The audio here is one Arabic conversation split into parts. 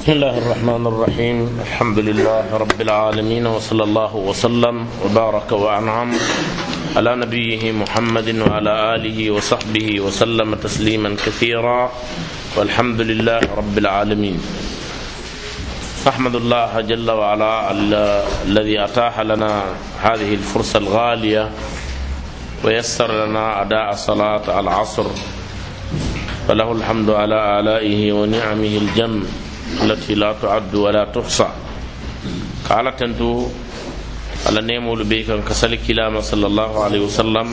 بسم الله الرحمن الرحيم. الحمد لله رب العالمين وصلى الله وسلم وبارك وأنعم على نبيه محمد وعلى آله وصحبه وسلم تسليما كثيرا. والحمد لله رب العالمين. أحمد الله جل وعلا الذي أتاح لنا هذه الفرصة الغالية ويسر لنا أداء صلاة العصر. فله الحمد على آلائه ونعمه الجم. التي لا تعد ولا تحصى. قال تنتو على نيمول بيك كسل كلام صلى الله عليه وسلم.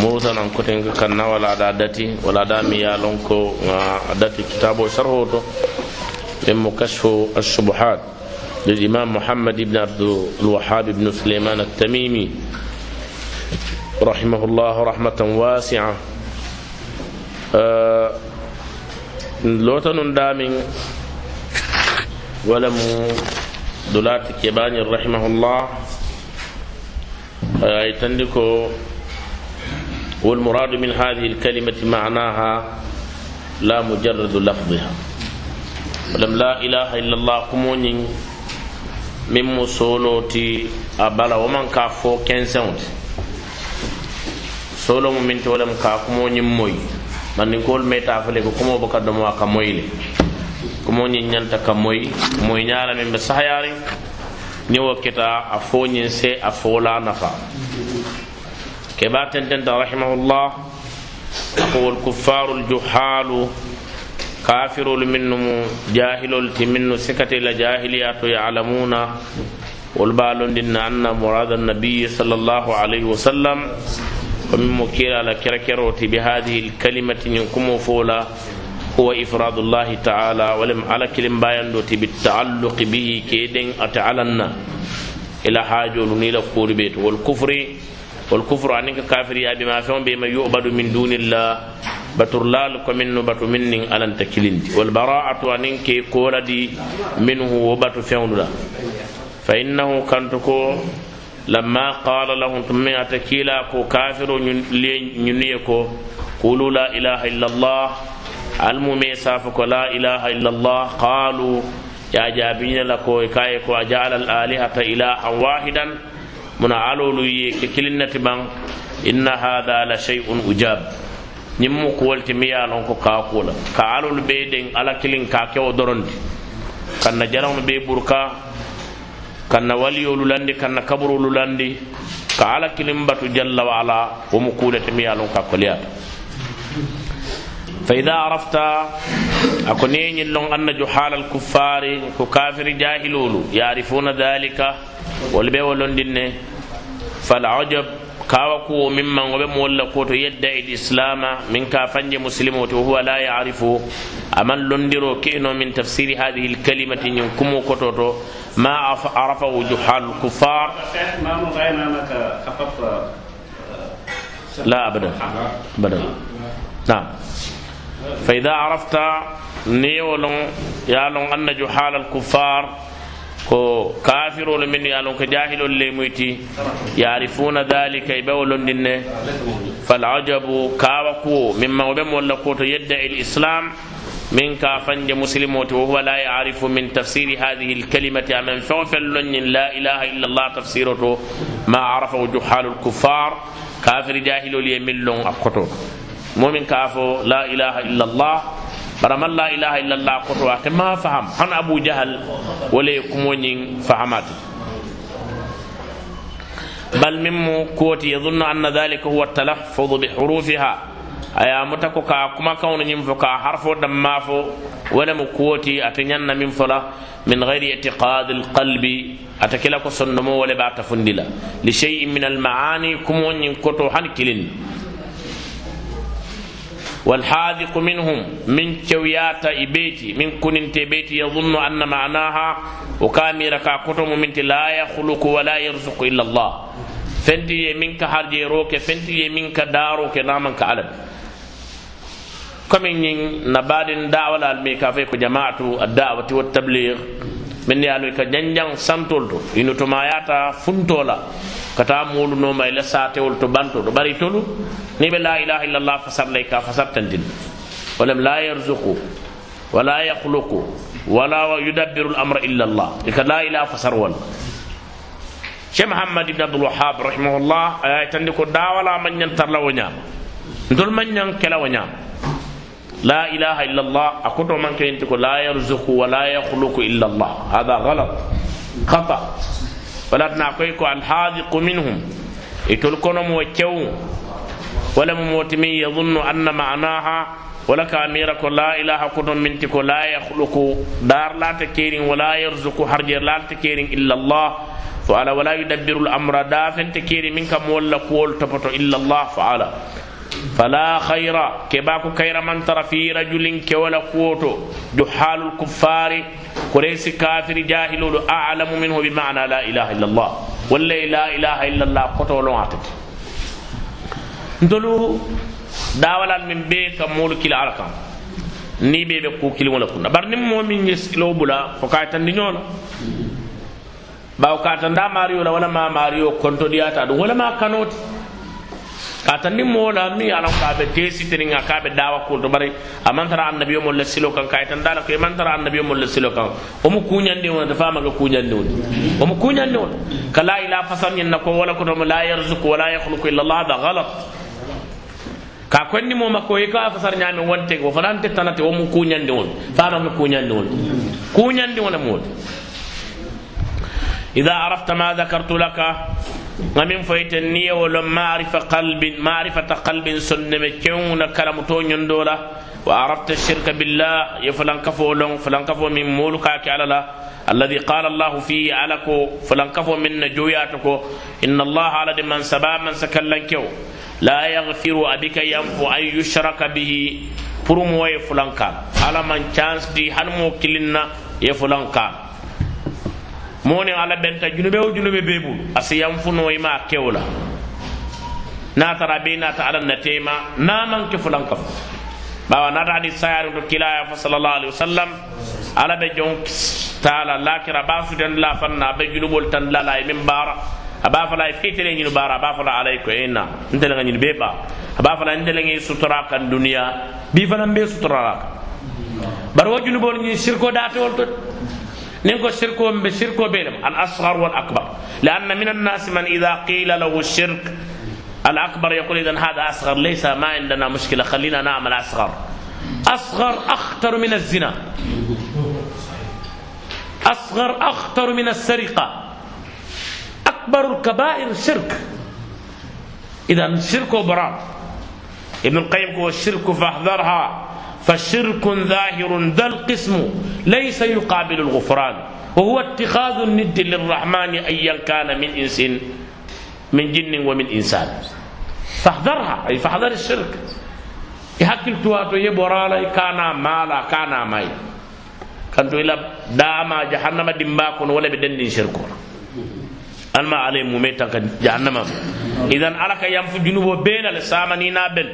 موسى نان كوتين كنا ولا دادتي ولا دامي يا لونكو داتي كتابو شرحوتو من كشف الشبهات للإمام محمد بن عبد الوهاب بن سليمان التميمي رحمه الله رحمة واسعة. أه lota nun damin wala mu dulati keɓañir rahimahullah ay tandi ko والمراد من هذه الكلمة معناها لا مجرد لفظها. ولم لا إله إلا الله كمونين من مسولوتي أبلا ومن كافو كنسونت. سولو من تولم كافمونين موي. mandinkolu me tafale ko komo boka domo a ka moyi le komo ñiŋ ñanta ka moyi moyi ñala meŋ be sahayari. Niŋ wo keta a fo ñiŋ se a fola nafa. Keba tententa rahimahullah a ko wol kuffaru ljuhalu kafirolu minnu mu jahilolu ti minnu sikate la jahiliya to yalamuna. Wolu be a londin na anna murada annabiyi sallallahu alayhi wa sallam. ومن مكير على كركروتي بهذه الكلمة ينكم فولا هو إفراد الله تعالى ولم على كلم بايندوتي بالتعلق به كيدن أتعلنا. إلى حاجة لنيل بيت. والكفر والكفر عنك كافر يا بما فهم بما يؤبد من دون الله. بتر لال كمن بتر من على تكلند والبراءة عنك كولدي منه وبتر فهم فإنه كنتكو لما قال لهم ثم أتكيلا كو كافر نيكو قولوا لا إله إلا الله. الممي سافك لا إله إلا الله. قالوا يا جابين لكو كايكو أجعل الآلهة إلها واحدا. من علو لي ككلنة بان. إن هذا لشيء أجاب. ñimmu ko wolti mi yalon ko kaakula ka alol be den ala kilin ka kewo dorondi kanna jarawno be burka kanna waliyolu landi kanna kaburolu landi ka ala kilimbatu jalla wa ala womu kulete mi yalon ka koliyata fa ida arafta ako neñin lon anna juhala alkuffari ko kafiri jahilolu yarifuna dhalika wol ɓe wo londinne falajab kawa kuwo mimman woɓe mo walla koto yedda lislama min ka fanje muslimo to huwa la yarifu londiro keno min tafsiri hadihi lkalimati ñin kumo kototo ما عرفه جحال الكفار لا أبدا أبدا نعم فإذا عرفت نيولون يالون أن جحال الكفار ko kafirolu min ye lon ko jahilol le muyti yarifuna dhalika e ɓewolon dinne falajabu kawa kuwo mimma o ɓe molla ko to yedda il islam من كافنج مسلموت وهو لا يعرف من تفسير هذه الكلمة من فوفل لا إله إلا الله تفسيرته ما عرفه جحال الكفار. كافر جاهل ليمل أقطو مؤمن كافو لا إله إلا الله. برما لا إله إلا الله قطو ما فهم. عن أبو جهل ولا يكمون فهمات. بل ممو كوتي يظن أن ذلك هو التلفظ بحروفها. Aya muta ko ka kuma kawno ñim fo ka harfo damma fo wala mo kuwoti ata ñanna min fola min gayri itiqad alqalbi ata kila ko sondomo wala ba ta fundila li shay'in min almaani kumo ñin koto han kilin والحاذق منهم من كويات إبيتي من كننت بيتي يظن أن معناها وكاميرا كاكتم من لا يخلق ولا يرزق إلا الله فنتي منك حرجي روك فنتي منك داروك نامك علم كمن نبادن دعوة الميكا فيك جماعة الدعوة والتبليغ. من يالو كجنجان سانتولتو إنو تماياتا فنتولا. may la satewol to banto do bari tolu ni be la ilaha illallah fasar lay ka fasar tandin walam la yarzuqu ولا يخلق ولا يدبر الأمر إلا الله. إذا لا إله فسر ولا شيخ محمد بن عبد الوهاب رحمه الله تندكو داولا من ينتر لونيا ندول من ينكلا ونيا لا إله إلا الله. أكتو من كنتكو لا يرزق ولا يخلق إلا الله. هذا غلط. خطأ. ولا نقولكو الحاذق منهم. يتلقون موكيو ولا موتمي يظن أن معناها. ولا كاميرا لا إله كتم من تكو لا يخلق. دار لا تكيرين ولا يرزق. حرجر لا تكيرين إلا الله. فعلا ولا يدبر الأمر. دافن تكيري منك مولا قول تفتو إلا الله. فعلا fala hayra keɓa ko kayraman tara fi rajulin kewola kuwoto juhalul kuffari koresi kafiri jahiloɗo alamu minhu bi mana la ilaha illallah walla la ilaha illallah kotolon atati ntolu dawalal min be ka molu kila ala kan ni ɓe ɓe ku kiliwola kunna bari nin momin ye sikilo bula fo ka tandi ñola bawo ka tanda mariyo la wala ma mariyo konto ɗiyata ɗum wala ma kanoti ka tandi mo la mi ala ka be tesi teringa ka be dawa ko to bari amantara annabi mo la silo kan ka tanda la ko amantara annabi mo la silo kan o mu kunyande wona da fama ga kunyande wona o mu kunyande wona kala ila fasan yin ko wala ko to la yarzuqu wala yakhluqu illa allah da ghalat ka konni mo makko e ka fasar nyame wonte ko fanante tanate o mu kunyande won fama ko kunyande won kunyande wona mod إذا عرفت ما ذكرت لك ومن فايت النية ولم معرفة قلب معرفة قلب سنم كون كلام تون دولا وعرفت الشرك بالله يفلان كفو لون فلان كفو من مولك على الله الذي قال الله فيه علىكو فلان كفو من نجوياتكو إن الله على من سبا من سكلنكو لا يغفر أبك ينفو أن يشرك به پرمو يفلان كان على من chance دي هنمو كلنا يفلان كان moni ala benta junube o junube bebul asiyam funo ima kewla na tara be na ta ala natema na man ke fulan kaf bawa na ta di sayar to kila fa sallallahu alaihi wasallam ala be jon taala lakira ba su den la fanna be junubol tan la la min bara aba fala fitire nyinu bara aba fala alayko inna ndele nga nyinu be ba aba fala ndele ngi sutura kan duniya bi fana be sutura bar wa junubol ngi shirko datol to نينكو شركو بشركو بينهم الأصغر والأكبر. لأن من الناس من إذا قيل له الشرك الأكبر يقول إذا هذا أصغر ليس ما عندنا مشكلة خلينا نعمل أصغر. أصغر أخطر من الزنا. أصغر أخطر من السرقة. أكبر الكبائر الشرك إذا الشرك براء. ابن القيم هو الشرك فاحذرها. فشرك ظاهر ذا القسم ليس يقابل الغفران وهو اتخاذ الند للرحمن أيا كان من إنس من جن ومن إنسان. فاحذرها أي فاحذر الشرك. يحكي تواتو يبورا كان مالا كان ماي. كنتو إلى داما جهنم دمباكون ولا بدن شركون. alma ka idan alaka yam fu junubo bena le samani na bel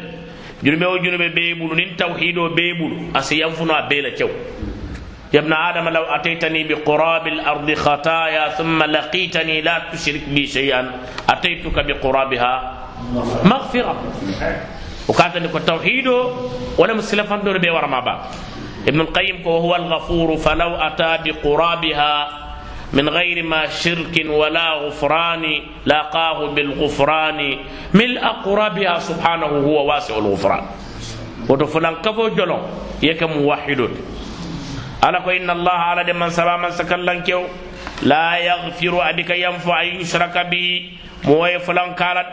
junube o junube be bulu nin tawhido be bulu asi yam fu na bela cew يا ابن آدم لو أتيتني بقراب الأرض خطايا ثم لقيتني لا تشرك بي شيئا أتيتك بقرابها مغفرة وكانت لك التوحيد ولا مسلفا دون بي ورما ابن القيم وهو الغفور فلو أتى بقرابها من غير ما شرك ولا غفران لاقاه بالغفران ملء قرابها سبحانه هو واسع الغفران. وتفلان كفو جلون يكم موحد على إن الله على من سبا من سكلن كيو لا يغفر أبك ينفع أن يشرك به موي فلان كالت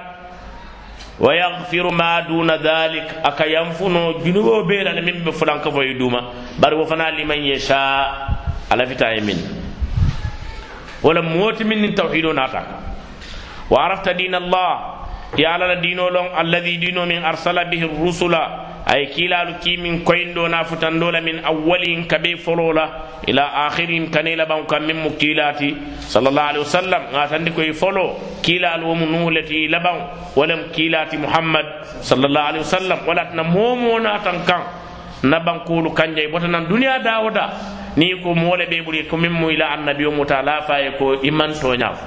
ويغفر ما دون ذلك أكا ينفنو جنوب بيلا من بفلان كفو يدوما بل وفنا لمن يشاء على فتاة منه ولا موت من توحيد ناتا وعرفت دين الله يا على دين لون الذي دين من ارسل به الرسل اي كلا كي من كوين دونا فتن دولا من اولين كبي فرولا إلى اخرين كنيلا بان من مكيلاتي صلى الله عليه وسلم غاتندي كوي فولو كلا الوم نولتي لبان ولم كيلاتي محمد صلى الله عليه وسلم ولا نمومو ناتن كان نبان كولو كانجي بوتنا دنيا داودا ni ko moole ɓe ɓuri ko min muyla annabi o muta laafaye ko imman toñaf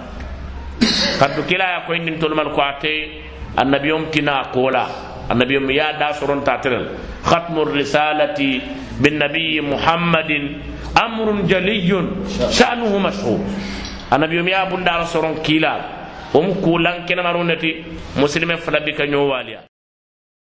kaddu kilaya koyndin tolmal ko ate annabi om tina koola annabi om ya da soronta terel khatmu risalati بالنبي محمد أمر جلي شأنه مشهور النبي يا بندار سرون كيلا وم كولان كنا مرونتي مسلم فلا بك نيواليا